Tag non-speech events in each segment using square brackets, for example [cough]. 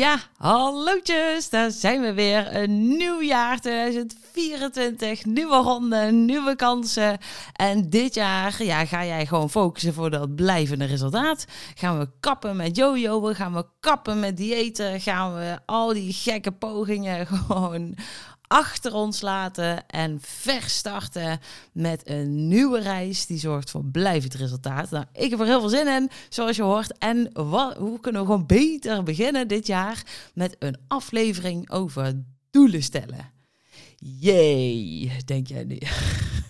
Ja, hallootjes, daar zijn we weer. Een nieuw jaar 2024, nieuwe ronde, nieuwe kansen. En dit jaar ja, ga jij gewoon focussen voor dat blijvende resultaat. Gaan we kappen met jojoen, gaan we kappen met diëten, gaan we al die gekke pogingen [laughs] gewoon achter ons laten en verstarten met een nieuwe reis die zorgt voor blijvend resultaat. Nou, ik heb er heel veel zin in, zoals je hoort. En wat, hoe kunnen we gewoon beter beginnen dit jaar met een aflevering over doelen stellen? Jee, denk jij nu?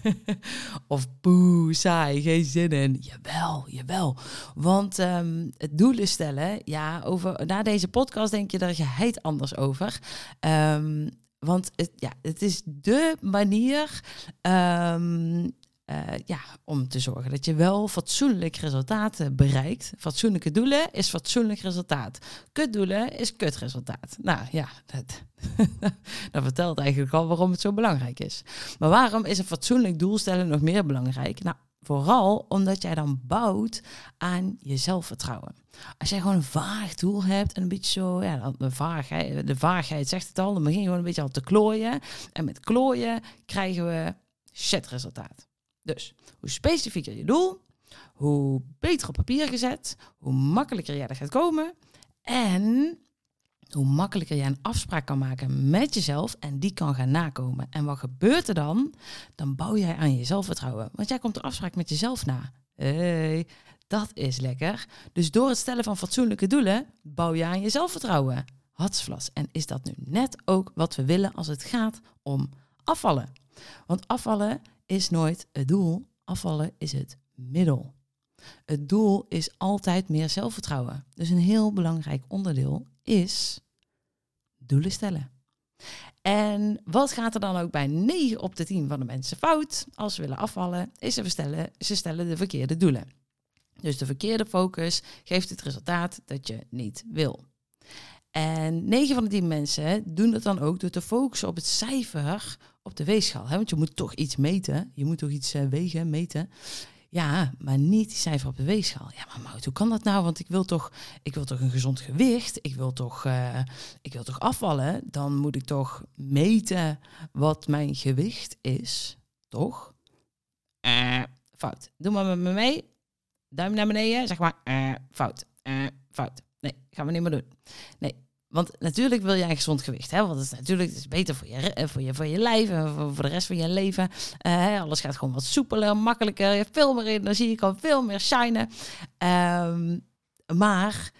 [laughs] of boe, saai, geen zin in. Jawel, jawel. Want um, het doelen stellen, ja, over, na deze podcast denk je dat je het anders over. Um, want het, ja, het is de manier um, uh, ja, om te zorgen dat je wel fatsoenlijk resultaten bereikt. Fatsoenlijke doelen is fatsoenlijk resultaat. Kutdoelen is kutresultaat. Nou ja, dat, [laughs] dat vertelt eigenlijk al waarom het zo belangrijk is. Maar waarom is een fatsoenlijk doel stellen nog meer belangrijk? Nou, Vooral omdat jij dan bouwt aan je zelfvertrouwen. Als jij gewoon een vaag doel hebt en een beetje zo, ja, de vaagheid, de vaagheid zegt het al, dan begin je gewoon een beetje al te klooien. En met klooien krijgen we shit resultaat. Dus hoe specifieker je doel, hoe beter op papier gezet, hoe makkelijker jij er gaat komen. En hoe makkelijker jij een afspraak kan maken met jezelf en die kan gaan nakomen. En wat gebeurt er dan? Dan bouw jij aan je zelfvertrouwen. Want jij komt de afspraak met jezelf na. Hey, dat is lekker. Dus door het stellen van fatsoenlijke doelen bouw je aan je zelfvertrouwen. Hatsvlas. En is dat nu net ook wat we willen als het gaat om afvallen? Want afvallen is nooit het doel. Afvallen is het middel. Het doel is altijd meer zelfvertrouwen. Dus een heel belangrijk onderdeel is doelen stellen. En wat gaat er dan ook bij 9 op de 10 van de mensen fout als ze willen afvallen, is ze, stellen, ze stellen de verkeerde doelen. Dus de verkeerde focus geeft het resultaat dat je niet wil. En 9 van de 10 mensen doen dat dan ook door te focussen op het cijfer op de weegschaal. Hè? Want je moet toch iets meten, je moet toch iets uh, wegen, meten. Ja, maar niet die cijfer op de weegschaal. Ja, maar Mout, hoe kan dat nou? Want ik wil toch, ik wil toch een gezond gewicht. Ik wil toch, uh, ik wil toch afvallen. Dan moet ik toch meten wat mijn gewicht is. Toch? Uh, fout. Doe maar met me mee. Duim naar beneden. Zeg maar uh, fout. fout. Nee, gaan we niet meer doen. Nee, want natuurlijk wil jij een gezond gewicht. Hè? Want het is natuurlijk het beter voor je, eh, voor, je, voor je lijf en voor, de rest van je leven. Uh, alles gaat gewoon wat soepeler, makkelijker. Je hebt veel meer energie, je kan veel meer shinen. Um, maar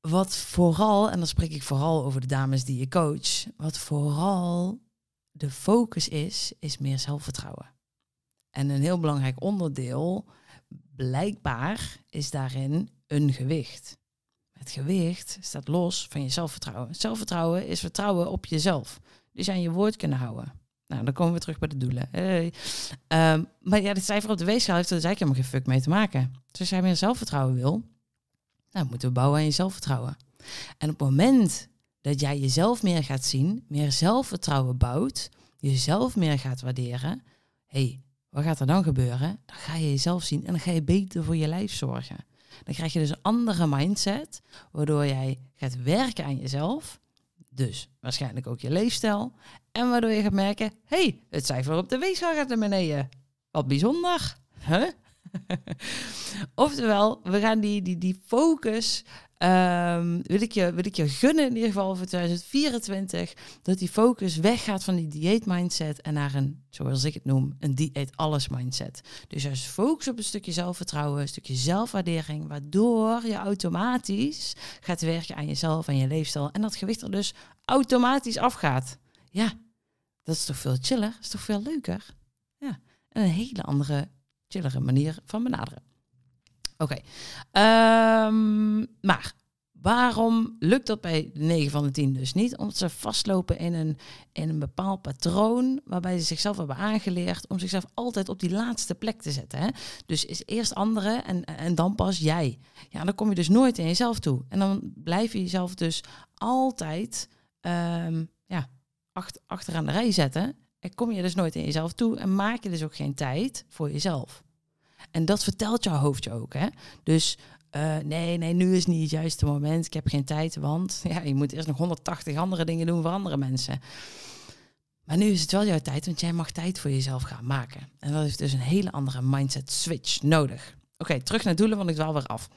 wat vooral, en dan spreek ik vooral over de dames die je coach. Wat vooral de focus is, is meer zelfvertrouwen. En een heel belangrijk onderdeel, blijkbaar, is daarin een gewicht. Het gewicht staat los van je zelfvertrouwen. Zelfvertrouwen is vertrouwen op jezelf. Dus aan je woord kunnen houden. Nou, dan komen we terug bij de doelen. Hey. Um, maar ja, de cijfer op de weegschaal heeft er dus eigenlijk helemaal geen fuck mee te maken. Dus als jij meer zelfvertrouwen wil, nou, moeten we bouwen aan je zelfvertrouwen. En op het moment dat jij jezelf meer gaat zien, meer zelfvertrouwen bouwt, jezelf meer gaat waarderen, hey, wat gaat er dan gebeuren? Dan ga je jezelf zien en dan ga je beter voor je lijf zorgen. Dan krijg je dus een andere mindset, waardoor jij gaat werken aan jezelf. Dus waarschijnlijk ook je leefstijl. En waardoor je gaat merken, hey, het cijfer op de weegschaal gaat naar beneden. Wat bijzonder. Huh? [laughs] Oftewel, we gaan die, die, die focus Um, wil, ik je, wil ik je gunnen in ieder geval voor 2024 dat die focus weggaat van die dieet mindset en naar een, zoals ik het noem, een dieet alles mindset. Dus juist focus op een stukje zelfvertrouwen, een stukje zelfwaardering, waardoor je automatisch gaat werken aan jezelf en je leefstijl en dat gewicht er dus automatisch afgaat. Ja, dat is toch veel chiller, dat is toch veel leuker. Ja, en een hele andere, chillere manier van benaderen. Oké. Um, maar Waarom lukt dat bij 9 van de 10 dus niet? Omdat ze vastlopen in een, in een bepaald patroon waarbij ze zichzelf hebben aangeleerd om zichzelf altijd op die laatste plek te zetten. Hè? Dus is eerst anderen en, en dan pas jij. Ja, dan kom je dus nooit in jezelf toe. En dan blijf je jezelf dus altijd um, ja, achter, achteraan de rij zetten. En kom je dus nooit in jezelf toe en maak je dus ook geen tijd voor jezelf. En dat vertelt jouw hoofdje ook. Hè? Dus uh, nee, nee, nu is niet het juiste moment. Ik heb geen tijd, want [laughs] ja, je moet eerst nog 180 andere dingen doen voor andere mensen. Maar nu is het wel jouw tijd, want jij mag tijd voor jezelf gaan maken. En dat is dus een hele andere mindset switch nodig. Oké, terug naar doelen, want ik dwaal weer af.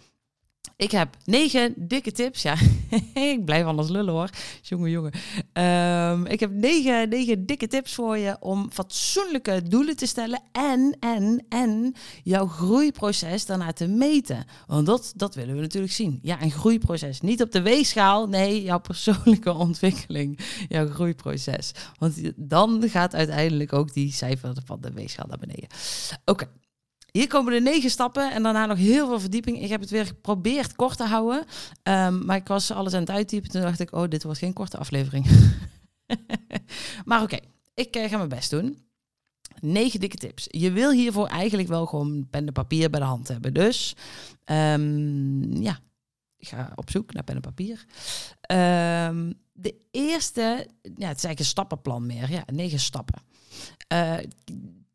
Ik heb negen dikke tips. Ja, [laughs] ik blijf anders lullen hoor. Jongen, jongen. Um, ik heb negen, negen dikke tips voor je om fatsoenlijke doelen te stellen. En, en, en jouw groeiproces daarna te meten. Want dat, dat willen we natuurlijk zien. Ja, een groeiproces. Niet op de weegschaal. Nee, jouw persoonlijke [laughs] ontwikkeling. Jouw groeiproces. Want dan gaat uiteindelijk ook die cijfer van de weegschaal naar beneden. Oké. Hier komen de negen stappen en daarna nog heel veel verdieping. Ik heb het weer geprobeerd kort te houden. Um, maar ik was alles aan het uittypen. Toen dacht ik, oh, dit wordt geen korte aflevering. [laughs] maar oké, ik uh, ga mijn best doen. Negen dikke tips. Je wil hiervoor eigenlijk wel gewoon pen en papier bij de hand hebben. Dus um, ja, ik ga op zoek naar pen en papier. Um, de eerste, ja, het is eigenlijk een stappenplan meer. Ja, negen stappen. Uh,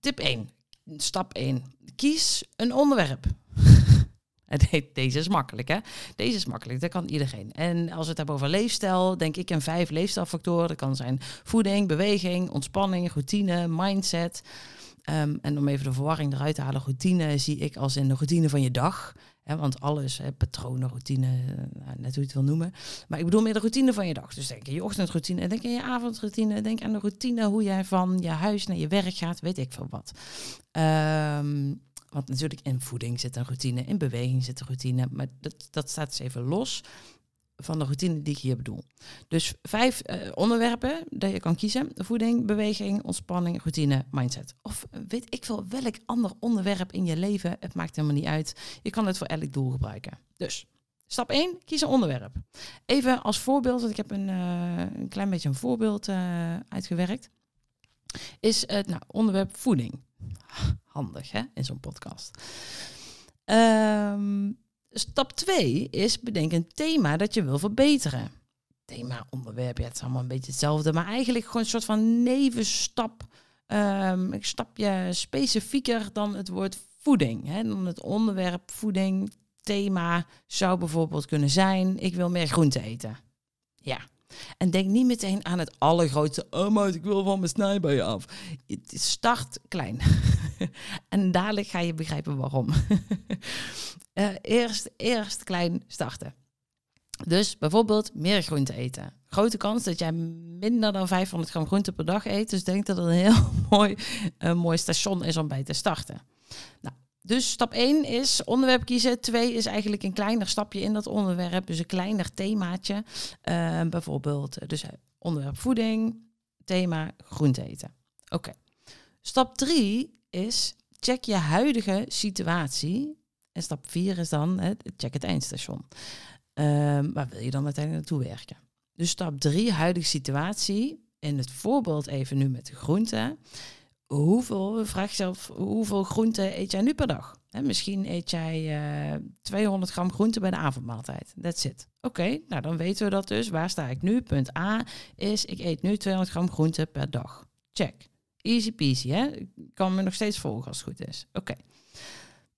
tip 1. Stap 1 kies een onderwerp. [laughs] Deze is makkelijk, hè? Deze is makkelijk, dat kan iedereen. En als we het hebben over leefstijl, denk ik in vijf leefstijlfactoren. Dat kan zijn voeding, beweging, ontspanning, routine, mindset. Um, en om even de verwarring eruit te halen, routine zie ik als in de routine van je dag. Want alles, hè, patronen, routine, uh, net hoe je het wil noemen. Maar ik bedoel meer de routine van je dag. Dus denk aan je ochtendroutine, denk aan je avondroutine, denk aan de routine hoe jij van je huis naar je werk gaat, weet ik veel wat. Um, want natuurlijk in voeding zit een routine, in beweging zit een routine. Maar dat, dat staat dus even los van de routine die ik hier bedoel. Dus vijf uh, onderwerpen dat je kan kiezen. Voeding, beweging, ontspanning, routine, mindset. Of weet ik veel welk ander onderwerp in je leven. Het maakt helemaal niet uit. Je kan het voor elk doel gebruiken. Dus stap 1, kies een onderwerp. Even als voorbeeld, want ik heb een, uh, een klein beetje een voorbeeld uh, uitgewerkt. Is het nou, onderwerp voeding handig hè, in zo'n podcast. Um, stap 2 is bedenk een thema dat je wil verbeteren. Thema, onderwerp, ja, het is allemaal een beetje hetzelfde, maar eigenlijk gewoon een soort van nevenstap. Um, een stapje specifieker dan het woord voeding. Hè, dan het onderwerp voeding, thema zou bijvoorbeeld kunnen zijn: ik wil meer groente eten. Ja, en denk niet meteen aan het allergrootste, oh maar ik wil van mijn snijbijen af. Start klein. [laughs] en dadelijk ga je begrijpen waarom. [laughs] uh, eerst, eerst klein starten. Dus bijvoorbeeld meer groente eten. Grote kans dat jij minder dan 500 gram groente per dag eet. Dus denk dat het een heel [laughs] mooi, een mooi station is om bij te starten. Nou, dus stap 1 is onderwerp kiezen. 2 is eigenlijk een kleiner stapje in dat onderwerp. Dus een kleiner themaatje. Uh, bijvoorbeeld eh, dus eh, onderwerp voeding, thema groente eten. Oké. Stap 3 is check je huidige situatie. En stap 4 is dan hè, check het eindstation. Um, waar wil je dan uiteindelijk naartoe werken? Dus stap 3, huidige situatie. In het voorbeeld even nu met de groente hoeveel, vraag jezelf, hoeveel groente eet jij nu per dag? misschien eet jij uh, eh, 200 gram groente bij de avondmaaltijd. That's it. Oké, nou dan weten we dat dus. Waar sta ik nu? Punt A is, ik eet nu 200 gram groente per dag. Check. Easy peasy, hè? Kan me nog steeds volgen als het goed is. Oké.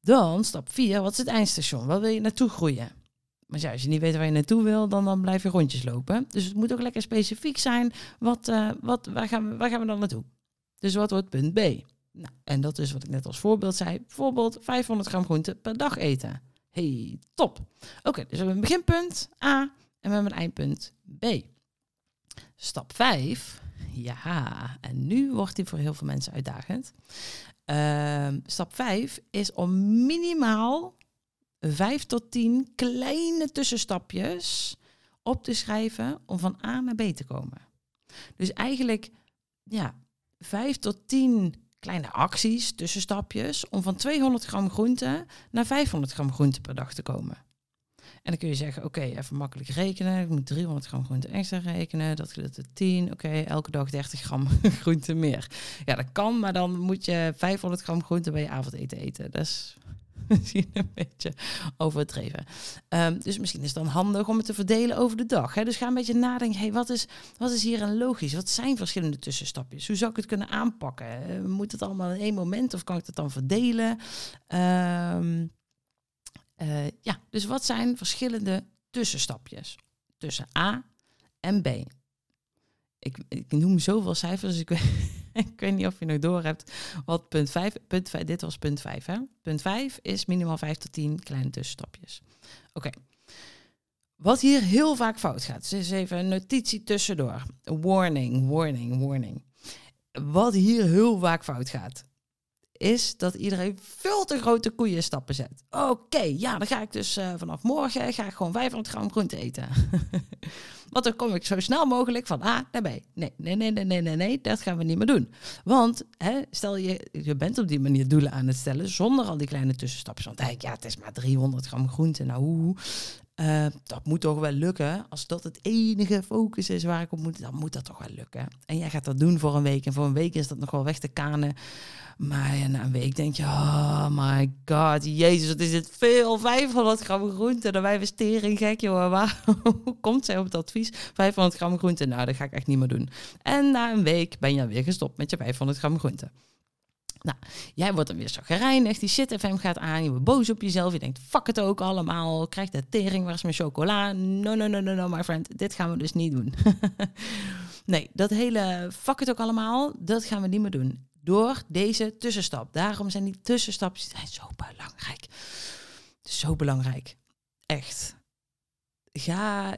Dan stap 4, wat is het eindstation? Waar wil je naartoe groeien? Maar ja, als je niet weet waar je naartoe wil, dan, dan blijf je rondjes lopen. Dus het moet ook lekker specifiek zijn. Wat, uh, wat, waar, gaan we, waar gaan we dan naartoe? Dus wat wordt punt B? Nou, en dat is wat ik net als voorbeeld zei. Bijvoorbeeld 500 gram groente per dag eten. Hey, top. Oké, dus we hebben een beginpunt A en we hebben een eindpunt B. Stap 5. Ja, en nu wordt die voor heel veel mensen uitdagend. Uh, stap 5 is om minimaal 5 tot 10 kleine tussenstapjes op te schrijven om van A naar B te komen. Dus eigenlijk, ja, vijf tot tien kleine acties, tussenstapjes, om van 200 gram groente naar 500 gram groente per dag te komen. En dan kun je zeggen, oké, even makkelijk rekenen. Ik moet 300 gram groente extra rekenen. Dat gedeeld door 10. Oké, elke dag 30 gram [laughs] groente meer. Ja, dat kan, maar dan moet je 500 gram groente bij je avondeten eten. Dat is [laughs] misschien een beetje overdreven. Um, dus misschien is het dan handig om het te verdelen over de dag. Hè? Dus ga een beetje nadenken, hey, wat, is, wat is hier een logisch? Wat zijn verschillende tussenstapjes? Hoe zou ik het kunnen aanpakken? Moet het allemaal in één moment of kan ik het dan verdelen? Um, uh, ja, dus wat zijn verschillende tussenstapjes tussen A en B? Ik, ik noem zoveel cijfers, dus ik [laughs] ik weet niet of je nog door hebt wat punt 5, punt 5, dit was punt 5 hè. Punt 5 is minimaal 5 tot 10 kleine tussenstapjes. Oké. Wat hier heel vaak fout gaat, dus even een notitie tussendoor. Warning, warning, warning. Wat hier heel vaak fout gaat, is dat iedereen veel te grote koeien stappen zet. Oké, ja, dan ga ik dus uh, vanaf morgen ga ik gewoon 500 gram groente eten. [laughs] Want dan kom ik zo snel mogelijk van A naar B. Nee, nee, nee, nee, nee, nee, dat gaan we niet meer doen. Want hè, stel je, je bent op die manier doelen aan het stellen zonder al die kleine tussenstapjes. Want ja, het is maar 300 gram groente. Nou, hoe? Uh, dat moet toch wel lukken. Als dat het enige focus is waar ik op moet, dan moet dat toch wel lukken. En jij gaat dat doen voor een week. En voor een week is dat nog wel weg te kanen. Maar na een week denk je, oh my god, jezus, wat is dit veel. 500 gram groente, dan wij stering gek, joh. Waar, [laughs] hoe komt zij op het advies? 500 gram groente, nou, dat ga ik echt niet meer doen. En na een week ben je weer gestopt met je 500 gram groente. Nou, jij wordt dan weer gereinigd, die shit FM gaat aan, je wordt boos op jezelf, je denkt, fuck het ook allemaal, krijg de tering, waar is mijn chocola? No, no, no, no, no, my friend, dit gaan we dus niet doen. [laughs] nee, dat hele fuck het ook allemaal, dat gaan we niet meer doen. Door deze tussenstap. Daarom zijn die tussenstapjes zo belangrijk. Zo belangrijk. Echt ga,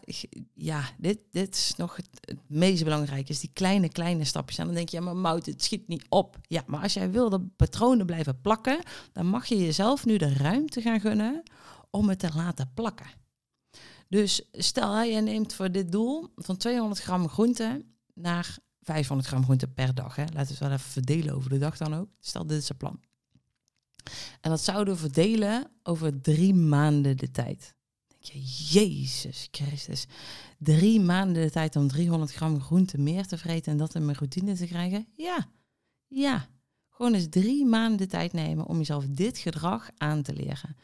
ja, dit, dit is nog het, het, meest belangrijke, is die kleine, kleine stapjes. En dan denk je, ja, maar Mout, het schiet niet op. Ja, maar als jij wil dat patronen blijven plakken, dan mag je jezelf nu de ruimte gaan gunnen om het te laten plakken. Dus stel, je neemt voor dit doel van 200 gram groente naar 500 gram groente per dag. Hè. Laten we het wel even verdelen over de dag dan ook. Stel, dit is het plan. En dat zouden we verdelen over drie maanden de tijd je, Jezus Christus, drie maanden de tijd om 300 gram groente meer te vreten en dat in mijn routine te krijgen? Ja, ja. Gewoon eens drie maanden de tijd nemen om jezelf dit gedrag aan te leren.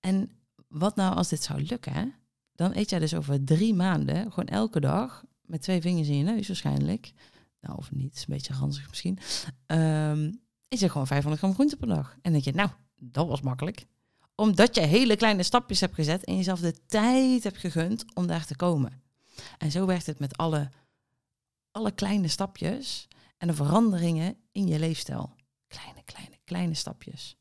En wat nou als dit zou lukken? Dan eet jij dus over drie maanden gewoon elke dag met twee vingers in je neus waarschijnlijk. Nou, of niet, is een beetje ranzig misschien. Um, eet je gewoon 500 gram groente per dag. En denk je, nou, dat was makkelijk omdat je hele kleine stapjes hebt gezet en jezelf de tijd hebt gegund om daar te komen. En zo werkt het met alle, alle kleine stapjes en de veranderingen in je leefstijl. Kleine, kleine, kleine stapjes.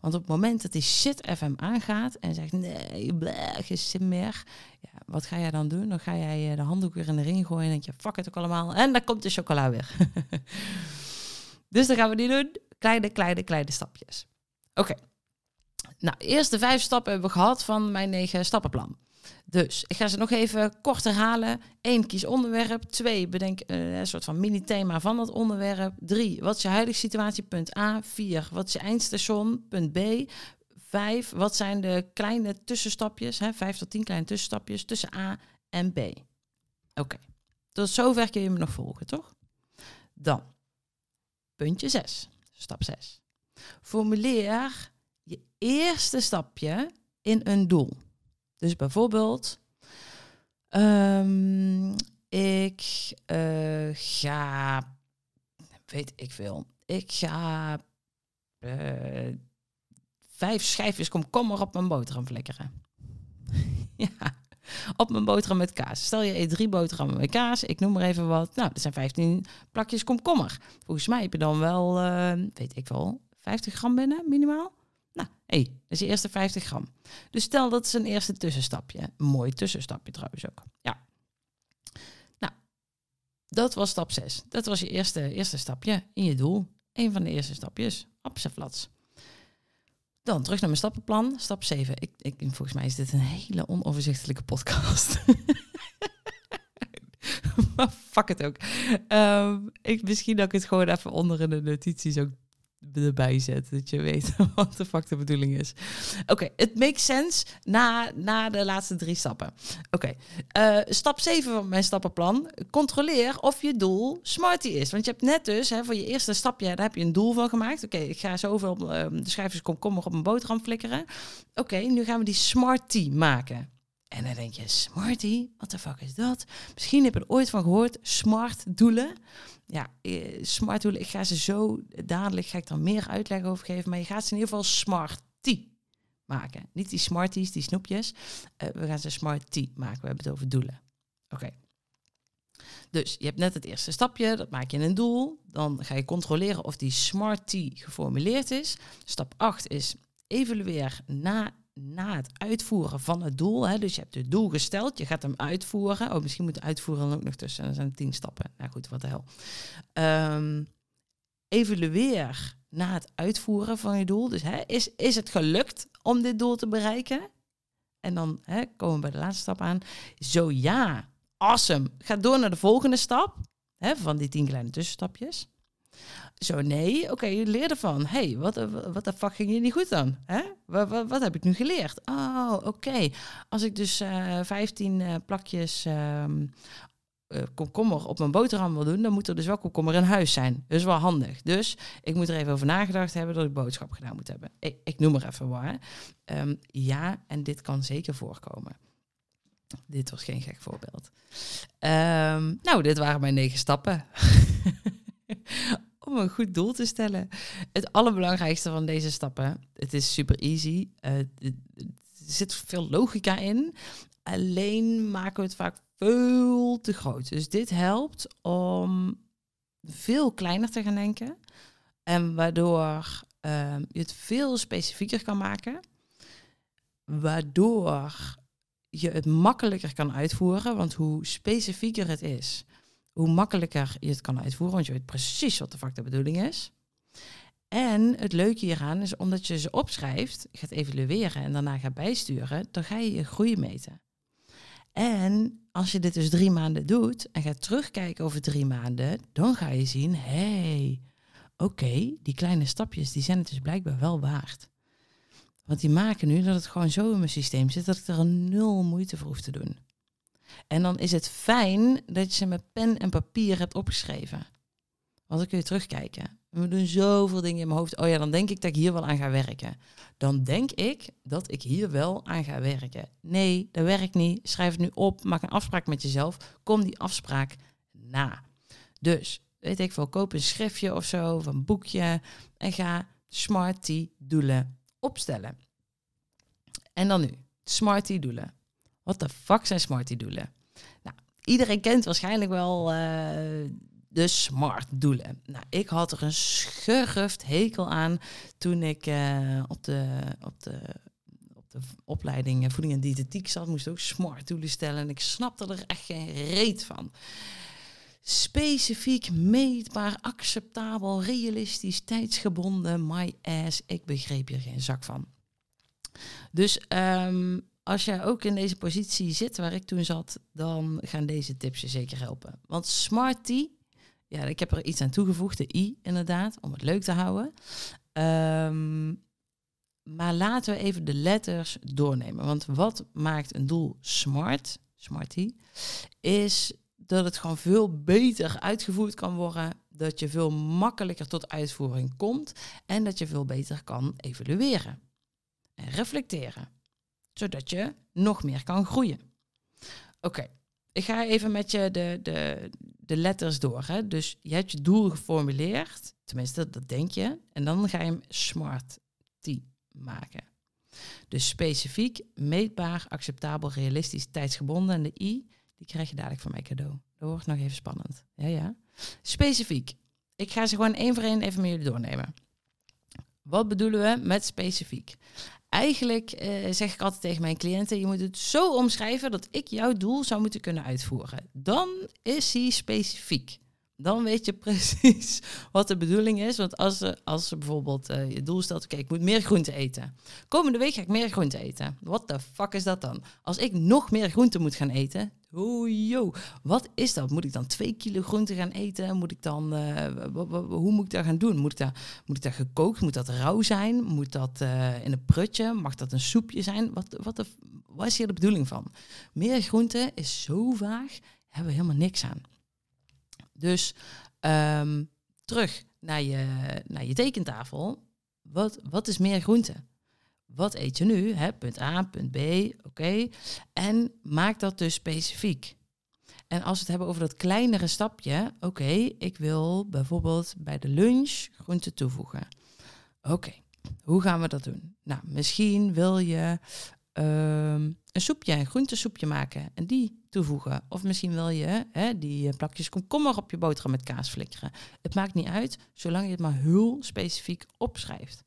Want op het moment dat die shit FM aangaat en zegt nee, bleh, geen zin meer. Ja, wat ga jij dan doen? Dan ga jij eh, de handdoek weer in de ring gooien en denk je, fuck het ook allemaal. En dan komt de chocola weer. [laughs] dus dat gaan we niet doen. Kleine, kleine, kleine stapjes. Oké. Nou, eerst de vijf stappen hebben we gehad van mijn negen stappenplan. Dus ik ga ze nog even kort herhalen. Eén, kies onderwerp. Twee, bedenk uh, een soort van mini-thema van dat onderwerp. Drie, wat is je huidige situatie? Punt A. Vier, wat is je eindstation? Punt B. Vijf, wat zijn de kleine tussenstapjes? Hè? Vijf tot tien kleine tussenstapjes tussen A en B. Oké, tot zover kun je me nog volgen, toch? Dan, puntje 6, stap 6. Formuleer je eerste stapje in een doel. Dus bijvoorbeeld, um, ik uh, ga, weet ik veel, ik ga uh, vijf schijfjes komkommer op mijn boterham flikkeren. [laughs] ja, op mijn boterham met kaas. Stel je eet drie boterhammen met kaas, ik noem maar even wat. Nou, dat zijn 15 plakjes komkommer. Volgens mij heb je dan wel, uh, weet ik wel, 50 gram binnen minimaal. Nou, hé, hey, dat is je eerste 50 gram. Dus stel dat is een eerste tussenstapje. Een mooi tussenstapje trouwens ook. Ja. Nou, dat was stap 6. Dat was je eerste, eerste stapje in je doel. Een van de eerste stapjes. Op zijn flats. Dan terug naar mijn stappenplan. Stap 7. Ik, ik, volgens mij is dit een hele onoverzichtelijke podcast. [laughs] maar fuck het ook. Um, ik, misschien dat ik het gewoon even onder in de notities ook erbij zet. Dat je weet [laughs] wat de fuck de bedoeling is. Oké, het makes sense na, na de laatste drie stappen. Oké, eh, stap 7 van mijn stappenplan. Controleer of je doel smarty is. Want je hebt net dus, hè, voor je eerste stapje, daar heb je een doel van gemaakt. Oké, ik ga zoveel uh, de schijfjes komkommer op mijn boterham flikkeren. Oké, nu gaan we die smarty maken. En dan denk je, smarty, wat de fuck is dat? Misschien heb je er ooit van gehoord, smart doelen ja, eh, smart ik ga ze zo dadelijk, ga ik er meer uitleg over geven, maar je gaat ze in ieder geval smarty maken. Niet die smarties, die snoepjes. Uh, we gaan ze smarty maken. We hebben het over doelen. Oké. Dus je hebt net het eerste stapje, dat maak je een doel. Dan ga je controleren of die smarty geformuleerd is. Stap 8 is evalueer na na het uitvoeren van het doel. Hè, dus je hebt het doel gesteld, je gaat hem uitvoeren. Oh, misschien moet uitvoeren dan ook nog tussen. Er zijn tien stappen. Nou goed, wat de hel. Um, evalueer na het uitvoeren van je doel. Dus hè, is, is het gelukt om dit doel te bereiken? En dan hè, komen we bij de laatste stap aan. Zo ja, awesome. Ga door naar de volgende stap. Hè, van die tien kleine tussenstapjes. Zo nee, oké, je leerde van. hey, wat, wat de fuck ging je niet goed dan? Hè? Wat, wat, wat heb ik nu geleerd? Oh, oké. Als ik dus uh, eh, 15 uh, eh, plakjes uh, komkommer op mijn boterham wil doen, dan moet er dus wel komkommer in huis zijn. Dus wel handig. Dus ik moet er even over nagedacht hebben dat ik boodschap gedaan moet hebben. Ik, ik noem er even waar. Um, ja, en dit kan zeker voorkomen. Dit was geen gek voorbeeld. Um, nou, dit waren mijn negen stappen. [laughs] om een goed doel te stellen. Het allerbelangrijkste van deze stappen, het is super easy. Er zit veel logica in. Alleen maken we het vaak veel te groot. Dus dit helpt om veel kleiner te gaan denken. En waardoor uh, je het veel specifieker kan maken. Waardoor je het makkelijker kan uitvoeren. Want hoe specifieker het is, hoe makkelijker je het kan uitvoeren, want je weet precies wat de fuck de bedoeling is. En het leuke hieraan is omdat je ze opschrijft, gaat evalueren en daarna gaat bijsturen, dan ga je je groei meten. En als je dit dus drie maanden doet en gaat terugkijken over drie maanden, dan ga je zien, hé, hey, oké, die kleine stapjes, die zijn het dus blijkbaar wel waard. Want die maken nu dat het gewoon zo in mijn systeem zit dat ik er een nul moeite voor hoef te doen. En dan is het fijn dat je ze met pen en papier hebt opgeschreven. Want dan kun je terugkijken. We doen zoveel dingen in mijn hoofd. Oh ja, dan denk ik dat ik hier wel aan ga werken. Dan denk ik dat ik hier wel aan ga werken. Nee, dat werkt niet. Schrijf het nu op. Maak een afspraak met jezelf. Kom die afspraak na. Dus, weet ik veel, koop een schriftje of zo, of een boekje. En ga smarty doelen opstellen. En dan nu, smarty doelen. Wat de fuck zijn smarty doelen? Nou, iedereen kent waarschijnlijk wel uh, de smart doelen. Nou, ik had er een schurft hekel aan toen ik uh, op, de, op, de, op de opleiding eh, voeding en diëtetiek zat. Moest ook smart doelen stellen en ik snapte er echt geen reet van specifiek, meetbaar, acceptabel, realistisch, tijdsgebonden, my ass. Ik begreep hier geen zak van. Dus um, als jij ook in deze positie zit waar ik toen zat, dan gaan deze tips je zeker helpen. Want Smarty, ja, ik heb er iets aan toegevoegd, de I inderdaad, om het leuk te houden. Um, maar laten we even de letters doornemen. Want wat maakt een doel smart, smarty, is dat het gewoon veel beter uitgevoerd kan worden. Dat je veel makkelijker tot uitvoering komt. En dat je veel beter kan evalueren en reflecteren zodat je nog meer kan groeien. Oké, ik ga even met je de, de, de letters door. Hè? Dus je hebt je doel geformuleerd, tenminste dat denk je, en dan ga je hem smart T maken. Dus specifiek, meetbaar, acceptabel, realistisch, tijdsgebonden. En de I, die krijg je dadelijk van mij cadeau. Dat wordt nog even spannend. Ja, ja. Specifiek. Ik ga ze gewoon één voor één even met jullie doornemen. Wat bedoelen we met specifiek? Eigenlijk uh, zeg ik altijd tegen mijn cliënten: je moet het zo omschrijven dat ik jouw doel zou moeten kunnen uitvoeren. Dan is hij specifiek. Dan weet je [laughs] precies wat de bedoeling is. Want als, ze, als ze bijvoorbeeld uh, je doel stelt: oké, ik moet meer groente eten. Komende week ga ik meer groente eten. Wat de fuck is dat dan? Als ik nog meer groente moet gaan eten, Yo, wat is dat? Moet ik dan twee kilo groente gaan eten? Moet ik dan, uh, hoe moet ik dat gaan doen? Moet ik dat, moet ik dat gekookt? Moet dat rauw zijn? Moet dat uh, in een prutje? Mag dat een soepje zijn? Wat, wat, wat is hier de bedoeling van? Meer groente is zo vaag, hebben we helemaal niks aan. Dus um, terug naar je, naar je tekentafel. Wat, wat is meer groente? Wat eet je nu? Punt A, punt B, oké. En maak dat dus specifiek. En als we het hebben over dat kleinere stapje, oké, ik wil bijvoorbeeld bij de lunch groente toevoegen. Oké, hoe gaan we dat doen? Nou, misschien wil je um, een soepje, een groentesoepje maken en die toevoegen. Of misschien wil je die eh, plakjes komkommer op je boterham met kaas flikkeren. Het maakt niet uit, zolang je het maar heel specifiek opschrijft.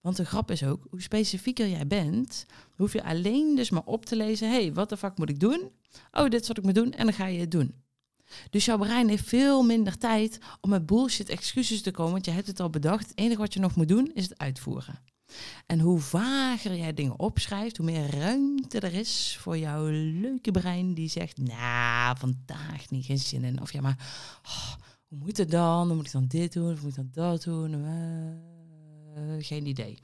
Want de grap is ook, hoe specifieker jij bent, hoef je alleen dus maar op te lezen, hey, wat de fuck moet ik doen? Oh, dit wat ik moet doen en dan ga je het doen. Dus jouw brein heeft veel minder tijd om met bullshit excuses te komen, want je hebt het al bedacht. Het enige wat je nog moet doen is het uitvoeren. En hoe vager jij dingen opschrijft, hoe meer ruimte er is voor jouw leuke brein die zegt, nou, vandaag niet geen zin in. Of ja, maar oh, hoe moet het dan? Hoe moet ik dan dit doen? Of moet ik dan dat doen? Uh, geen idee.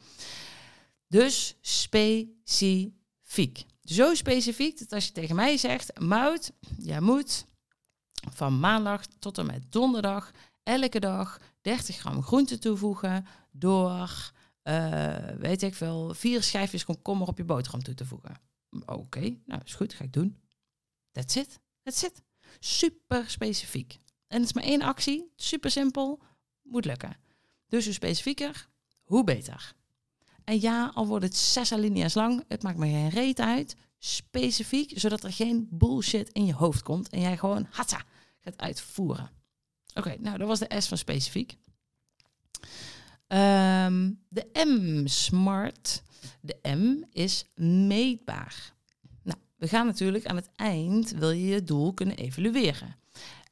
Dus specifiek. Zo specifiek dat als je tegen mij zegt, Mout, jij moet van maandag tot en met donderdag elke dag 30 gram groente toevoegen door uh, weet ik veel, vier schijfjes komkommer op je boterham toe te voegen. Oké, nou is goed, ga ik doen. That's it. That's it. Super specifiek. En het is maar één actie, super simpel, moet lukken. Dus hoe specifieker, hoe beter. En ja, al wordt het zes alinea's lang, het maakt me geen reet uit. Specifiek, zodat er geen bullshit in je hoofd komt en jij gewoon, hatsa, gaat uitvoeren. Oké, nou dat was de S van specifiek. Ehm, de M, smart. De M is meetbaar. Nou, we gaan natuurlijk aan het eind, wil je je doel kunnen evalueren.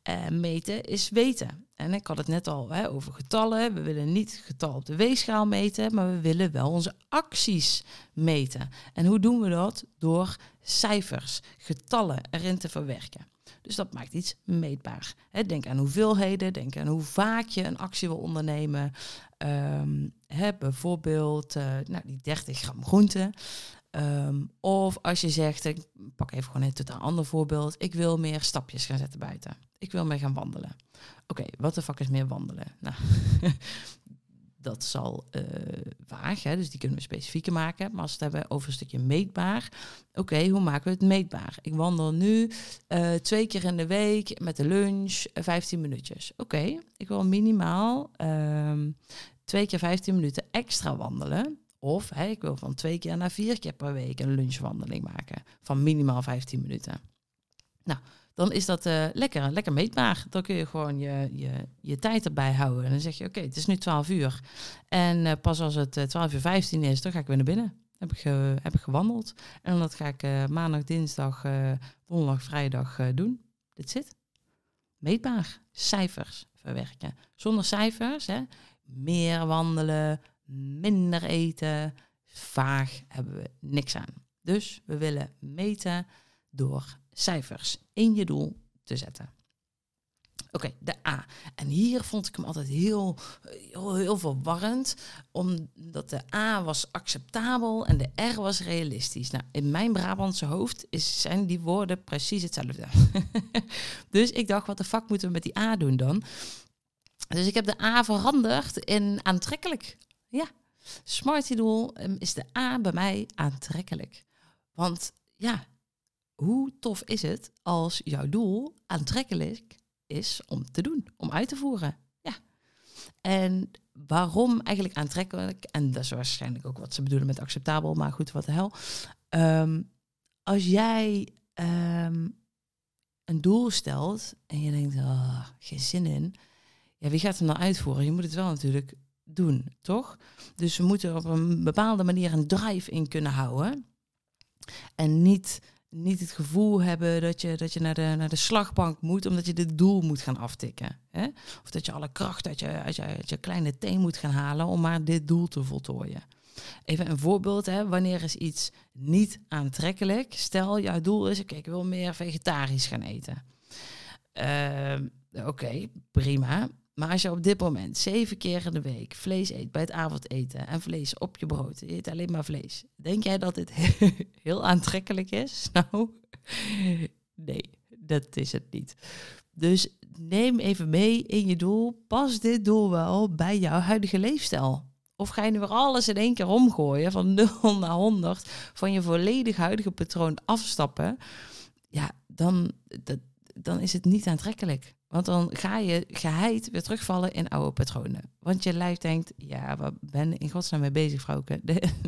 Uh, meten is weten. En ik had het net al hè, over getallen. We willen niet getal op de weegschaal meten, maar we willen wel onze acties meten. En hoe doen we dat? Door cijfers, getallen erin te verwerken. Dus dat maakt iets meetbaar. denk aan hoeveelheden, denk aan hoe vaak je een actie wil ondernemen. Um, bijvoorbeeld uh, nou, die 30 gram groente. Ehm, of als je zegt, ik pak even gewoon een totaal ander voorbeeld. Ik wil meer stapjes gaan zetten buiten. Ik wil meer gaan wandelen. Oké, wat de fuck is meer wandelen? Nou, [laughs] dat is al uh, vaag, hè? dus die kunnen we specifieker maken. Maar als we het hebben over een stukje meetbaar, oké, hoe maken we het meetbaar? Ik wandel nu uh, twee keer in de week met de lunch, 15 eh, minuutjes. Oké, ik wil minimaal um, twee keer 15 minuten extra wandelen. Of hè, ik wil van twee keer naar vier keer per week een lunchwandeling maken van minimaal 15 minuten. Nou, dan is dat uh, lekker, lekker meetbaar. Dan kun je gewoon je, je, je tijd erbij houden. En dan zeg je, oké, het is nu 12 uur. En uh, pas als het 12 eh, uur 15 is, dan ga ik weer naar binnen. Heb ik, heb ik gewandeld. En dat ga ik maandag, dinsdag, donderdag, vrijdag doen. Dit zit. Meetbaar. Cijfers verwerken. Zonder cijfers, hè, meer wandelen, minder eten. Vaag hebben we niks aan. Dus we willen meten door cijfers in je doel te zetten. Oké, de A. En hier vond ik hem altijd heel, heel, heel verwarrend, omdat de A was acceptabel en de R was realistisch. Nou, in mijn Brabantse hoofd is, zijn die woorden precies hetzelfde. [laughs] dus ik dacht, wat de fuck moeten we met die A doen dan? Dus ik heb de A veranderd in aantrekkelijk. Ja, Smarty doel ehm, is de A bij mij aantrekkelijk. Want ja, hoe tof is het als jouw doel aantrekkelijk is om te doen, om uit te voeren? Ja. En waarom eigenlijk aantrekkelijk? En dat is waarschijnlijk ook wat ze bedoelen met acceptabel, maar goed, wat de hel. Ehm, als jij ehm, een doel stelt en je denkt, oh, geen zin in. Ja, wie gaat hem dan uitvoeren? Je moet het wel natuurlijk doen, toch? Dus we moeten op een bepaalde manier een drive in kunnen houden. En niet niet het gevoel hebben dat je, dat je naar, de, naar de slagbank moet, omdat je dit doel moet gaan aftikken. Hè? Of dat je alle kracht uit je, uit, je, je kleine teen moet gaan halen om maar dit doel te voltooien. Even een voorbeeld, hè. wanneer is iets niet aantrekkelijk? Stel, jouw doel is, oké, ik wil meer vegetarisch gaan eten. Ehm, oké, prima. Maar als je op dit moment zeven keer in de week vlees eet bij het avondeten en vlees op je brood, je eet alleen maar vlees. Denk jij dat dit [laughs] heel aantrekkelijk is? [laughs] Nou, nee, dat is het niet. Dus neem even mee in je doel. Pas dit doel wel bij jouw huidige leefstijl. Of ga je nu weer alles in één keer omgooien, van [laughs] 0 naar 100, van je volledig huidige patroon afstappen? Ja, dan, dan is het niet aantrekkelijk. Want dan ga je geheid weer terugvallen in oude patronen. Want je lijf denkt, ja, waar ben in godsnaam mee bezig, vrouwke?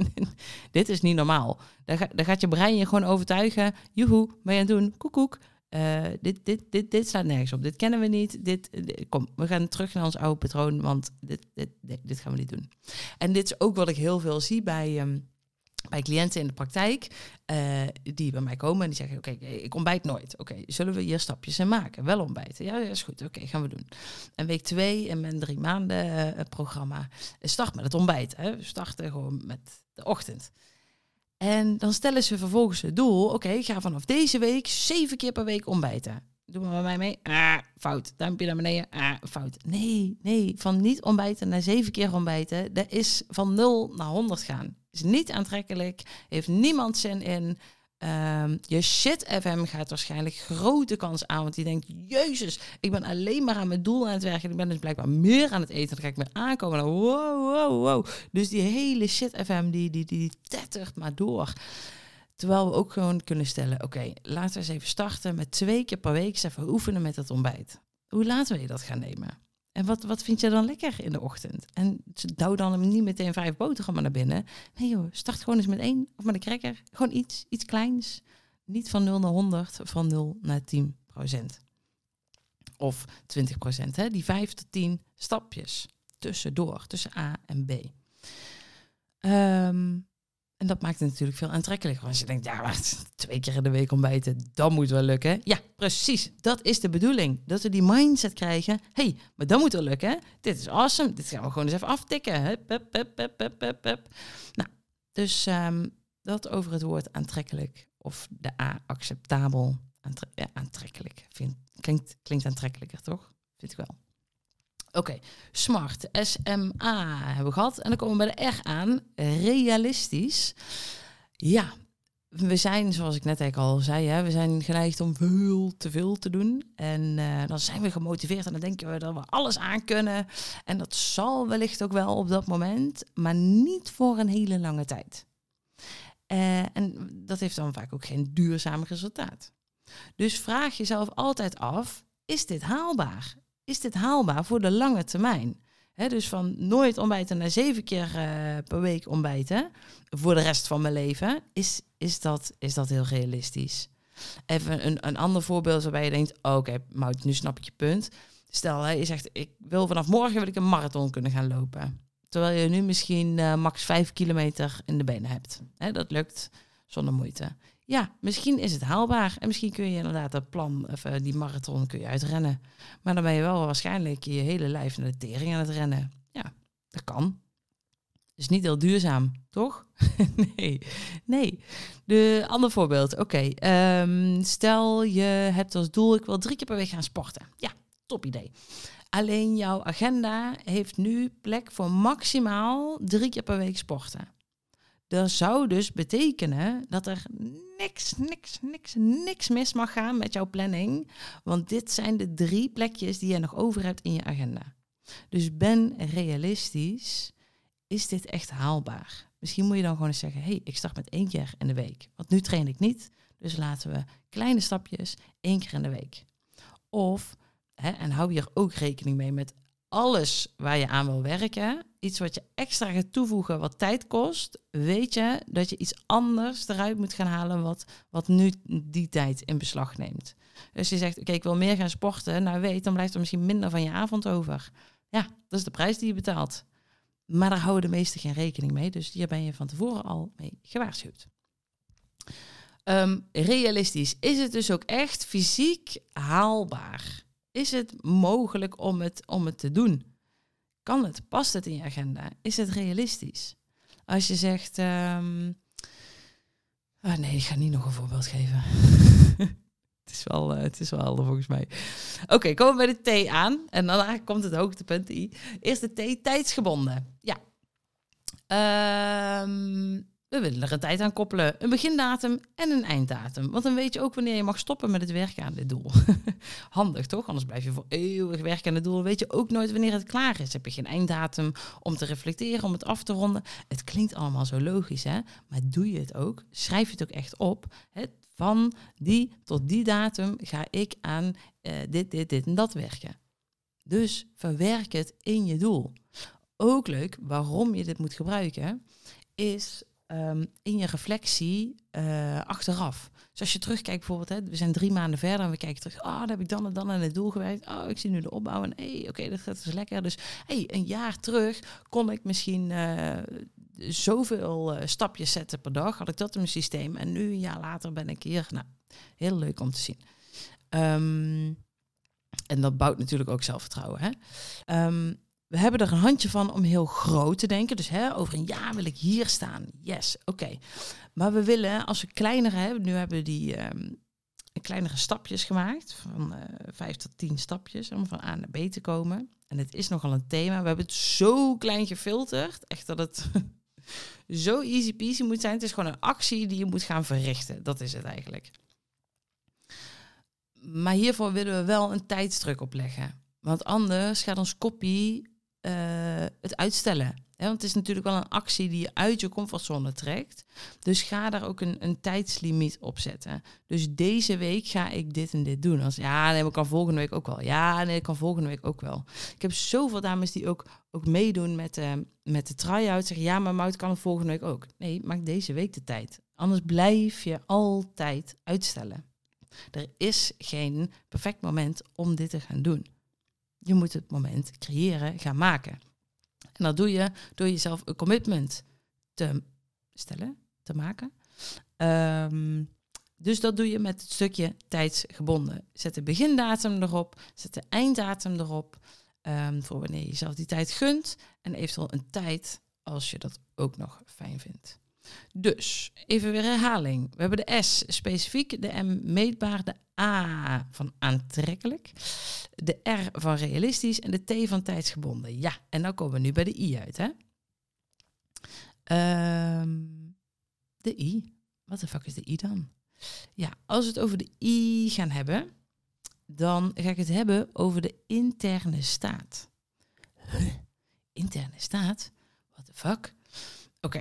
[laughs] Dit is niet normaal. Dan, gaat je brein je gewoon overtuigen. Joehoe, ben je aan het doen? Koekoek. Uh, dit, dit, dit, dit staat nergens op. Dit kennen we niet. Dit, kom, we gaan terug naar ons oude patroon, want dit, dit, dit, gaan we niet doen. En dit is ook wat ik heel veel zie bij... Um, bij cliënten in de praktijk uh, die bij mij komen en die zeggen: Oké, ik ontbijt nooit. Oké, zullen we hier stapjes in maken? Wel ontbijten. Ja, ja is goed. Oké, gaan we doen. En week twee in mijn drie maanden uh, programma start met het ontbijt. Hè. We starten gewoon met de ochtend. En dan stellen ze vervolgens het doel: Oké, ga vanaf deze week zeven keer per week ontbijten. Doe maar bij mij mee. Ah, fout. Duimpje naar beneden. Ah, fout. Nee, nee. Van niet ontbijten naar zeven keer ontbijten. Dat is van 0 naar 100 gaan. Is niet aantrekkelijk. Heeft niemand zin in. Um, je shit FM gaat waarschijnlijk grote kans aan. Want die denkt, jezus, ik ben alleen maar aan mijn doel aan het werken. Ik ben dus blijkbaar meer aan het eten. Dan ga ik me aankomen. Wow, wow, wow. Dus die hele shit FM, die, die, die, die tettert maar door. Terwijl we ook gewoon kunnen stellen, oké, laten we eens even starten met twee keer per week eens even oefenen met het ontbijt. Hoe laten we je dat gaan nemen? En wat, wat vind je dan lekker in de ochtend? En douw dan niet meteen vijf boterhammen naar binnen. Nee joh, start gewoon eens met één of met een cracker. Gewoon iets, iets kleins. Niet van 0 naar 100, van 0 naar 10 procent. Of 20 procent, die 5 tot 10 stapjes tussendoor, tussen A en B. Um, en dat maakt het natuurlijk veel aantrekkelijker. Als je denkt, ja, maar [laughs] twee keer in de week ontbijten, dat moet wel lukken. Ja, precies. Dat is de bedoeling. Dat we die mindset krijgen. hey, maar dat moet wel lukken. Dit is awesome. Dit gaan we gewoon eens even aftikken. Hup, hup, hup, Nou, dus um, dat over het woord aantrekkelijk. Of de A, acceptabel. aantrekkelijk. Klinkt, klinkt aantrekkelijker, toch? Vind ik wel. Oké, smart, SMA hebben we gehad. En dan komen we bij de R aan, realistisch. Ja, we zijn, zoals ik net al zei, hè, we zijn geneigd om veel te veel te doen. En uh, dan zijn we gemotiveerd en dan denken we dat we alles aan kunnen. En dat zal wellicht ook wel op dat moment, maar niet voor een hele lange tijd. Uh, en dat heeft dan vaak ook geen duurzaam resultaat. Dus vraag jezelf altijd af, is dit haalbaar? Is dit haalbaar voor de lange termijn? dus van nooit ontbijten naar zeven keer uh, per week ontbijten voor de rest van mijn leven, is, is, dat, is dat heel realistisch? Even een, een ander voorbeeld waarbij je denkt, oh, oké, okay, nu snap ik je punt. Stel, hè, je zegt, ik wil vanaf morgen wil ik een marathon kunnen gaan lopen. Terwijl je nu misschien uh, max vijf kilometer in de benen hebt. Hè, dat lukt zonder moeite ja, misschien is het haalbaar. En misschien kun je inderdaad dat plan, of, uh, die marathon kun je uitrennen. Maar dan ben je wel waarschijnlijk je hele lijf naar de tering aan het rennen. Ja, dat kan. Dus niet heel duurzaam, toch? [laughs] nee, nee. De ander voorbeeld. Oké, ehm, stel je hebt als doel, ik wil drie keer per week gaan sporten. Ja, top idee. Alleen jouw agenda heeft nu plek voor maximaal drie keer per week sporten. Dat zou dus betekenen dat er niks, niks, niks, niks mis mag gaan met jouw planning. Want dit zijn de drie plekjes die je nog over hebt in je agenda. Dus ben realistisch. Is dit echt haalbaar? Misschien moet je dan gewoon eens zeggen: hey, ik start met één keer in de week. Want nu train ik niet. Dus laten we kleine stapjes één keer in de week. Of, hè, en hou hier ook rekening mee met alles waar je aan wil werken, iets wat je extra gaat toevoegen wat tijd kost, weet je dat je iets anders eruit moet gaan halen wat, wat nu die tijd in beslag neemt. Dus je zegt, oké, ik wil meer gaan sporten. Nou weet, dan blijft er misschien minder van je avond over. Ja, dat is de prijs die je betaalt. Maar daar houden de meesten geen rekening mee. Dus hier ben je van tevoren al mee gewaarschuwd. Ehm, realistisch. Is het dus ook echt fysiek haalbaar? Is het mogelijk om het, om het te doen? Kan het? Past het in je agenda? Is het realistisch? Als je zegt, ehm, ah, nee, ik ga niet nog een voorbeeld geven. [laughs] het is wel, uh, het is wel volgens mij. Oké, komen we bij de T aan. En dan komt het hoogtepunt I. Eerst de T, tijdsgebonden. Ja. Ehm, we willen er een tijd aan koppelen, een begindatum en een einddatum. Want dan weet je ook wanneer je mag stoppen met het werken aan dit doel. [laughs] Handig toch? Anders blijf je voor eeuwig werken aan het doel. Weet je ook nooit wanneer het klaar is. Heb je geen einddatum om te reflecteren, om het af te ronden. Het klinkt allemaal zo logisch, hè? Maar doe je het ook? Schrijf het ook echt op? Hè? Van die tot die datum ga ik aan uh, dit, dit, dit en dat werken. Dus verwerk het in je doel. Ook leuk waarom je dit moet gebruiken, is Ehm, in je reflectie uh, achteraf. Dus als je terugkijkt bijvoorbeeld, hè, we zijn drie maanden verder en we kijken terug, ah, oh, dan heb ik dan en dan aan het doel gewerkt. Oh, ik zie nu de opbouw en hey, oké, dat gaat dus lekker. Dus hey, een jaar terug kon ik misschien uh, zoveel uh, stapjes zetten per dag, had ik dat in mijn systeem. En nu een jaar later ben ik hier, nou, heel leuk om te zien. Um, en dat bouwt natuurlijk ook zelfvertrouwen. Hè? Um, we hebben er een handje van om heel groot te denken. Dus hè, over een jaar wil ik hier staan. Yes, oké. Maar we willen, als we kleinere hebben, nu hebben we die um, kleinere stapjes gemaakt. Van uh, vijf tot tien stapjes om van A naar B te komen. En het is nogal een thema. We hebben het zo klein gefilterd. Echt dat het [laughs] zo easy peasy moet zijn. Het is gewoon een actie die je moet gaan verrichten. Dat is het eigenlijk. Maar hiervoor willen we wel een tijdsdruk opleggen. Want anders gaat ons kopie uh, het uitstellen. want het is natuurlijk wel een actie die je uit je comfortzone trekt. Dus ga daar ook een, een tijdslimiet op zetten. Dus deze week ga ik dit en dit doen. Als ja, nee, ik kan volgende week ook wel. Ja, nee, ik kan volgende week ook wel. Ik heb zoveel dames die ook, ook meedoen met, met de try-out. Zeggen ja, maar Mout kan volgende week ook. Nee, maak deze week de tijd. Anders blijf je altijd uitstellen. Er is geen perfect moment om dit te gaan doen. Je moet het moment creëren, gaan maken. En dat doe je door jezelf een commitment te stellen, te maken. Ehm, dus dat doe je met het stukje tijdsgebonden. Zet de begindatum erop, zet de einddatum erop. Um, voor wanneer je jezelf die tijd gunt. En eventueel een tijd als je dat ook nog fijn vindt. Dus, even weer herhaling. We hebben de S specifiek, de M meetbaar, de A van aantrekkelijk, de R van realistisch en de T van tijdsgebonden. Ja, en dan komen we nu bij de I uit, hè? Um, de I. Wat de fuck is de I dan? Ja, als we het over de I gaan hebben, dan ga ik het hebben over de interne staat. Huh? Interne staat? What the fuck? Oké,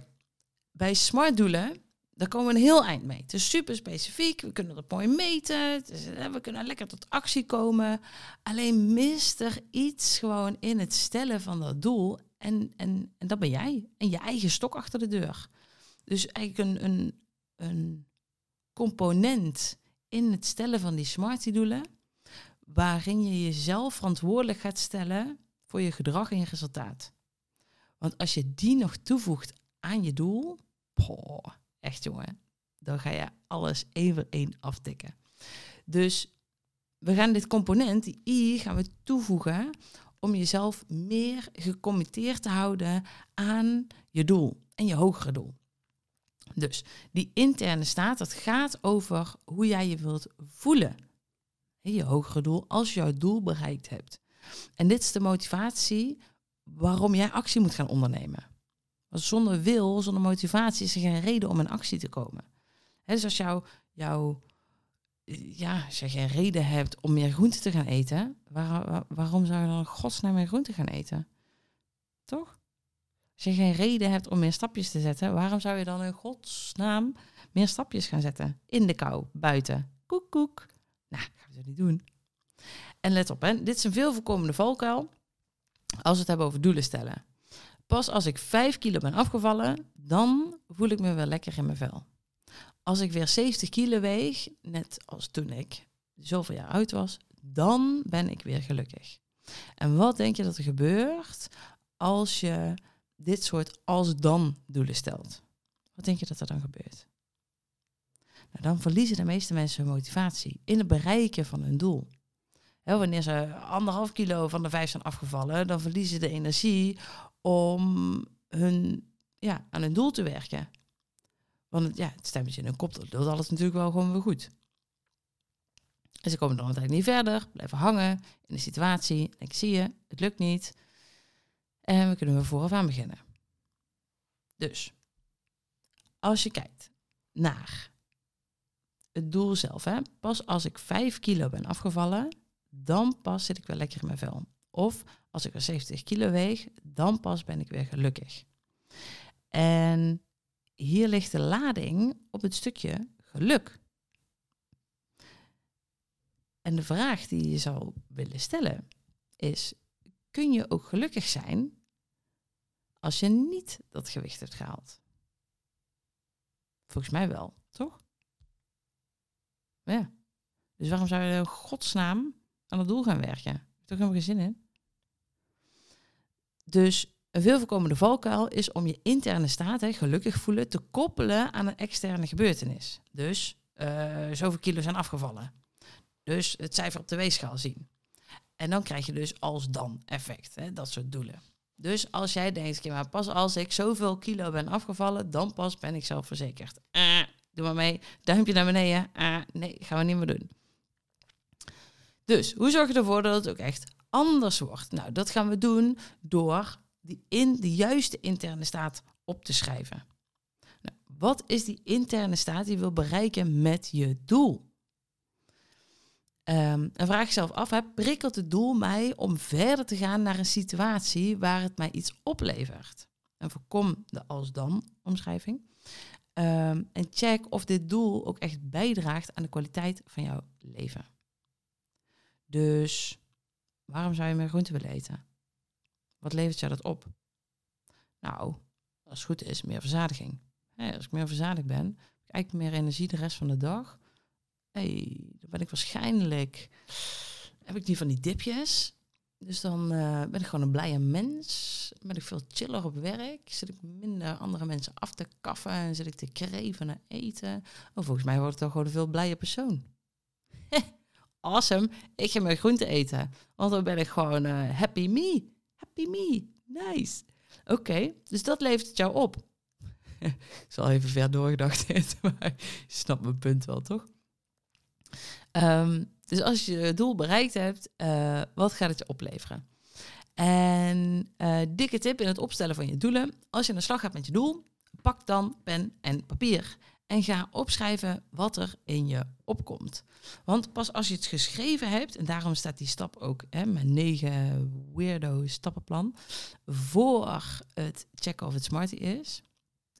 bij smart doelen, daar komen we een heel eind mee. Het is super specifiek, we kunnen dat mooi meten, we kunnen lekker tot actie komen. Alleen mist er iets gewoon in het stellen van dat doel en, en, en dat ben jij. En je eigen stok achter de deur. Dus eigenlijk een, een, een component in het stellen van die smarty doelen, waarin je jezelf verantwoordelijk gaat stellen voor je gedrag en je resultaat. Want als je die nog toevoegt aan je doel, Poh, echt jongen, dan ga je alles één voor één aftikken. Dus we gaan dit component, die I, gaan we toevoegen om jezelf meer gecommitteerd te houden aan je doel en je hogere doel. Dus die interne staat, dat gaat over hoe jij je wilt voelen. Je hogere doel als je jouw doel bereikt hebt. En dit is de motivatie waarom jij actie moet gaan ondernemen zonder wil, zonder motivatie is er geen reden om in actie te komen. dus als jou, jou, ja, als je geen reden hebt om meer groente te gaan eten, waarom zou je dan godsnaam meer groente gaan eten? Toch? Als je geen reden hebt om meer stapjes te zetten, waarom zou je dan in godsnaam meer stapjes gaan zetten? In de kou, buiten. Koek, koek. Nou, gaan we dat niet doen. En let op, hè, dit is een veel voorkomende valkuil als we het hebben over doelen stellen. Pas als ik 5 kilo ben afgevallen, dan voel ik me wel lekker in mijn vel. Als ik weer 70 kilo weeg, net als toen ik zoveel jaar oud was, dan ben ik weer gelukkig. En wat denk je dat er gebeurt als je dit soort als-dan doelen stelt? Wat denk je dat er dan gebeurt? Nou, dan verliezen de meeste mensen hun motivatie in het bereiken van hun doel. wanneer ze anderhalf kilo van de vijf zijn afgevallen, dan verliezen ze de energie om hun ja, aan hun doel te werken. Want het, ja, het stemmetje in hun kop, dat doet alles natuurlijk wel gewoon weer goed. En ze komen dan uiteindelijk niet verder, blijven hangen in de situatie. Ik zie je, het lukt niet. En we kunnen weer vooraf aan beginnen. Dus, als je kijkt naar het doel zelf, hè, pas als ik 5 kilo ben afgevallen, dan pas zit ik weer lekker in mijn vel. Of als ik weer 70 kilo weeg, dan pas ben ik weer gelukkig. En hier ligt de lading op het stukje geluk. En de vraag die je zou willen stellen is: kun je ook gelukkig zijn als je niet dat gewicht hebt gehaald? Volgens mij wel, toch? Ja. Dus waarom zou je in godsnaam aan het doel gaan werken? Heb toch helemaal geen zin in? Dus een veel voorkomende valkuil is om je interne staat, hè, gelukkig voelen, te koppelen aan een externe gebeurtenis. Dus uh, zoveel kilo zijn afgevallen. Dus het cijfer op de weegschaal zien. En dan krijg je dus als dan effect, hè, dat soort doelen. Dus als jij denkt, maar pas als ik zoveel kilo ben afgevallen, dan pas ben ik zelfverzekerd. Uh, doe maar mee, duimpje naar beneden. Uh, nee, gaan we niet meer doen. Dus hoe zorg je ervoor dat het ook echt anders wordt? Nou, dat gaan we doen door die in de juiste interne staat op te schrijven. Nou, wat is die interne staat die je wil bereiken met je doel? Um, en vraag jezelf af, prikkelt het doel mij om verder te gaan naar een situatie waar het mij iets oplevert? En voorkom de als-dan omschrijving. Ehm, en check of dit doel ook echt bijdraagt aan de kwaliteit van jouw leven. Dus waarom zou je meer groente willen eten? Wat levert jou dat op? Nou, als het goed is, meer verzadiging. als ik meer verzadigd ben, heb ik eigenlijk meer energie de rest van de dag. hey, dan ben ik waarschijnlijk, heb ik die van die dipjes. Dus dan uh, ben ik gewoon een blije mens. Ben ik veel chiller op werk. Zit ik minder andere mensen af te kaffen. En zit ik te kreven naar eten. Oh, volgens mij wordt het toch gewoon een veel blije persoon. [laughs] awesome. Ik ga meer groente eten. Want dan ben ik gewoon uh, happy me. Happy me. Nice. Oké, dus dat levert het jou op. [laughs] ik zal even ver doorgedacht [laughs] hebben, maar je snapt mijn punt wel, toch? Ehm, dus als je het doel bereikt hebt, uh, wat gaat het je opleveren? En uh, dikke tip in het opstellen van je doelen. Als je aan de slag gaat met je doel, pak dan pen en papier. En ga opschrijven wat er in je opkomt. Want pas als je het geschreven hebt, en daarom staat die stap ook, hè, mijn negen weirdo stappenplan, voor het checken of het smarty is,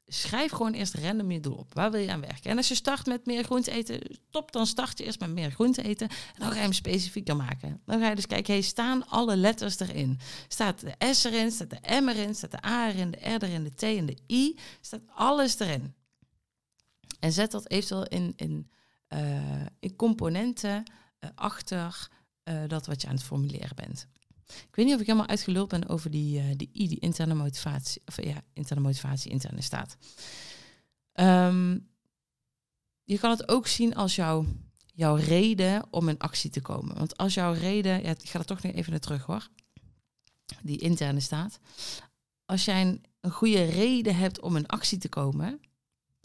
schrijf gewoon eerst random je doel op. Waar wil je aan werken? En als je start met meer groente eten, top, dan start je eerst met meer groente eten. En dan ga je hem specifieker maken. Dan ga je dus kijken, hey, staan alle letters erin? Staat de S erin, staat de M erin, staat de A erin, de R erin, de T en de I? Staat alles erin. En zet dat eventueel in, in, uh, in componenten uh, achter uh, dat wat je aan het formuleren bent. Ik weet niet of ik helemaal uitgeluld ben over die, die I, die interne motivatie, of ja, interne motivatie, interne staat. Um, je kan het ook zien als jouw, jouw reden om in actie te komen. Want als jouw reden, ja, ik ga er toch nog even naar terug hoor, die interne staat. Als jij een, een goede reden hebt om in actie te komen,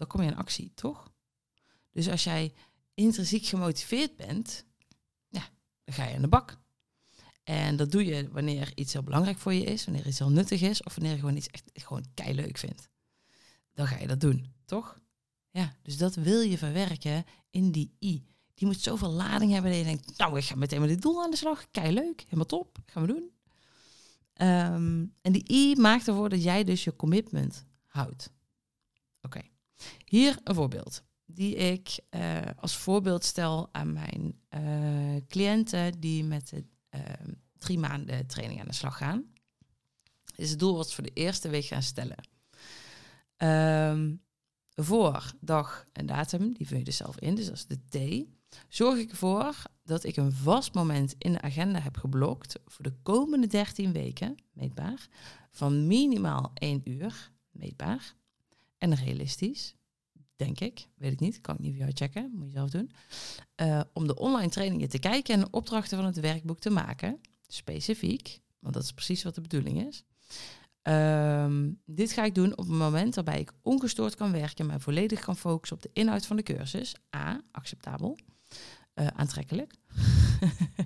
dan kom je in actie, toch? Dus als jij intrinsiek gemotiveerd bent, ja, dan ga je aan de bak. En dat doe je wanneer iets heel belangrijk voor je is, wanneer iets heel nuttig is, of wanneer je gewoon iets echt gewoon leuk vindt. Dan ga je dat doen, toch? Ja, dus dat wil je verwerken in die I. Die moet zoveel lading hebben dat je denkt, nou, ik ga meteen met dit doel aan de slag. Leuk, helemaal top, gaan we doen. Um, en die I maakt ervoor dat jij dus je commitment houdt. Oké. Hier een voorbeeld die ik uh, als voorbeeld stel aan mijn uh, cliënten die met de uh, drie maanden training aan de slag gaan. Is het doel wat voor de eerste week gaan stellen. Um, voor dag en datum, die vul je dus zelf in, dus dat is de T. Zorg ik ervoor dat ik een vast moment in de agenda heb geblokt voor de komende 13 weken, meetbaar, van minimaal 1 uur, meetbaar, en realistisch, denk ik, weet ik niet, kan ik niet voor jou checken, moet je zelf doen. Uh, om de online trainingen te kijken en opdrachten van het werkboek te maken, specifiek, want dat is precies wat de bedoeling is. Ehm, dit ga ik doen op het moment waarbij ik ongestoord kan werken, maar volledig kan focussen op de inhoud van de cursus. A, acceptabel. Uh, aantrekkelijk.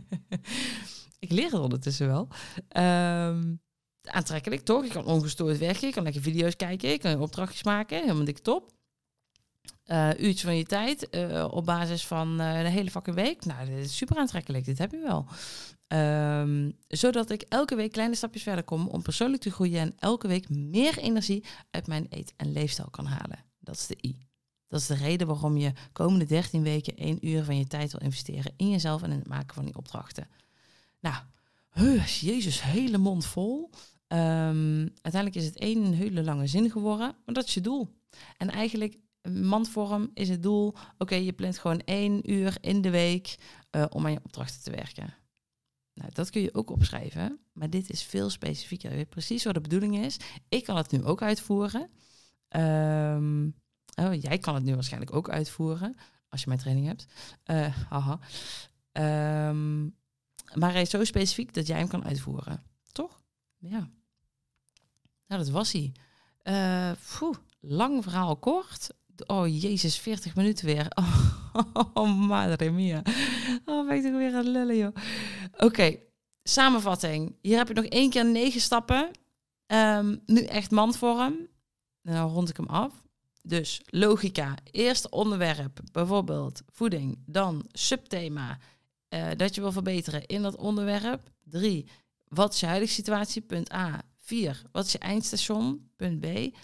[laughs] ik leer het ondertussen wel. Um, aantrekkelijk, toch? Ik kan ongestoord werken, ik kan lekker video's kijken, ik kan opdrachtjes maken, helemaal dik top. Uh, uurtje van je tijd uh, op basis van uh, een hele fucking week. Nou, dit is super aantrekkelijk, dit heb je wel. Um, zodat ik elke week kleine stapjes verder kom om persoonlijk te groeien en elke week meer energie uit mijn eet- en leefstijl kan halen. Dat is de I. Dat is de reden waarom je komende 13 weken één uur van je tijd wil investeren in jezelf en in het maken van die opdrachten. Nou, jezus, hele mond vol. Um, uiteindelijk is het één hele lange zin geworden, maar dat is je doel. En eigenlijk, mandvorm is het doel, oké, je plant gewoon één uur in de week uh, om aan je opdrachten te werken. Nou, dat kun je ook opschrijven, maar dit is veel specifieker. Je weet precies wat de bedoeling is. Ik kan het nu ook uitvoeren. Um, oh, jij kan het nu waarschijnlijk ook uitvoeren, als je mijn training hebt. Uh, haha. Um, maar hij is zo specifiek dat jij hem kan uitvoeren, toch? Ja. Nou, dat was hij. Uh, lang verhaal kort. Oh, jezus, 40 minuten weer. [laughs] Oh, madre mia. Oh, ben ik toch weer aan het lullen, joh. Oké, samenvatting. Hier heb je nog één keer negen stappen. Um, nu echt mandvorm. Dan rond ik hem af. Dus logica. Eerste onderwerp, bijvoorbeeld voeding. Dan subthema. Uh, dat je wil verbeteren in dat onderwerp. Drie, wat is je huidige situatie? Punt A. 4. Wat is je eindstation? Punt B.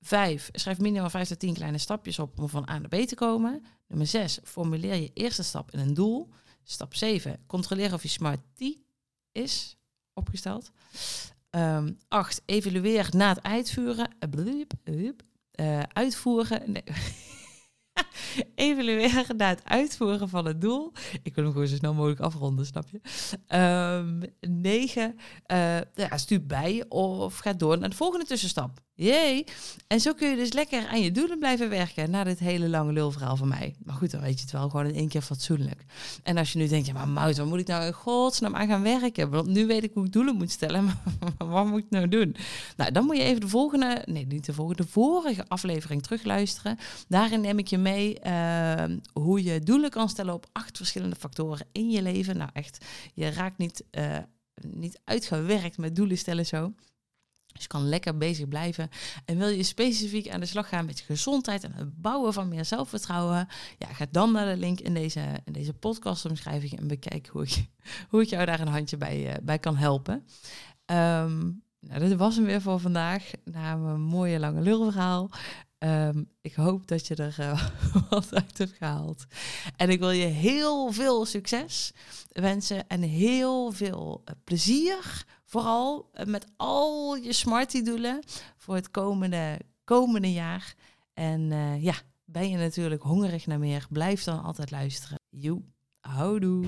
5. Schrijf minimaal 5 tot 10 kleine stapjes op om van A naar B te komen. Nummer 6. Formuleer je eerste stap in een doel. Stap 7. Controleer of je Smart T is opgesteld. Um, 8. Evalueer na het uitvoeren. Uh, uitvoeren. Nee. [laughs] [laughs] evalueren na het uitvoeren van het doel. Ik wil hem gewoon zo snel mogelijk afronden, snap je? Um, negen, uh, ja, stuur bij of ga door naar de volgende tussenstap. Jee. En zo kun je dus lekker aan je doelen blijven werken na dit hele lange lulverhaal van mij. Maar goed, dan weet je het wel gewoon in één keer fatsoenlijk. En als je nu denkt, ja maar Mout, waar moet ik nou in godsnaam aan gaan werken? Want nu weet ik hoe ik doelen moet stellen, [laughs] maar wat moet ik nou doen? Nou, dan moet je even de volgende, nee niet de volgende, de vorige aflevering terugluisteren. Daarin neem ik je mee uh, hoe je doelen kan stellen op acht verschillende factoren in je leven. Nou echt, je raakt niet, uh, niet uitgewerkt met doelen stellen zo. Dus je kan lekker bezig blijven. En wil je specifiek aan de slag gaan met je gezondheid en het bouwen van meer zelfvertrouwen? Ja, ga dan naar de link in deze, in deze podcastomschrijving en bekijk hoe ik, [laughs] hoe ik jou daar een handje bij, uh, bij kan helpen. Um, nou, dit was hem weer voor vandaag. Na een mooie lange lulverhaal. Um, ik hoop dat je er uh, [laughs] wat uit hebt gehaald. En ik wil je heel veel succes wensen en heel veel uh, plezier Vooral eh, met al je smarty-doelen voor het komende, komende jaar. En ja, ben je natuurlijk hongerig naar meer, blijf dan altijd luisteren. Joe, houdoe.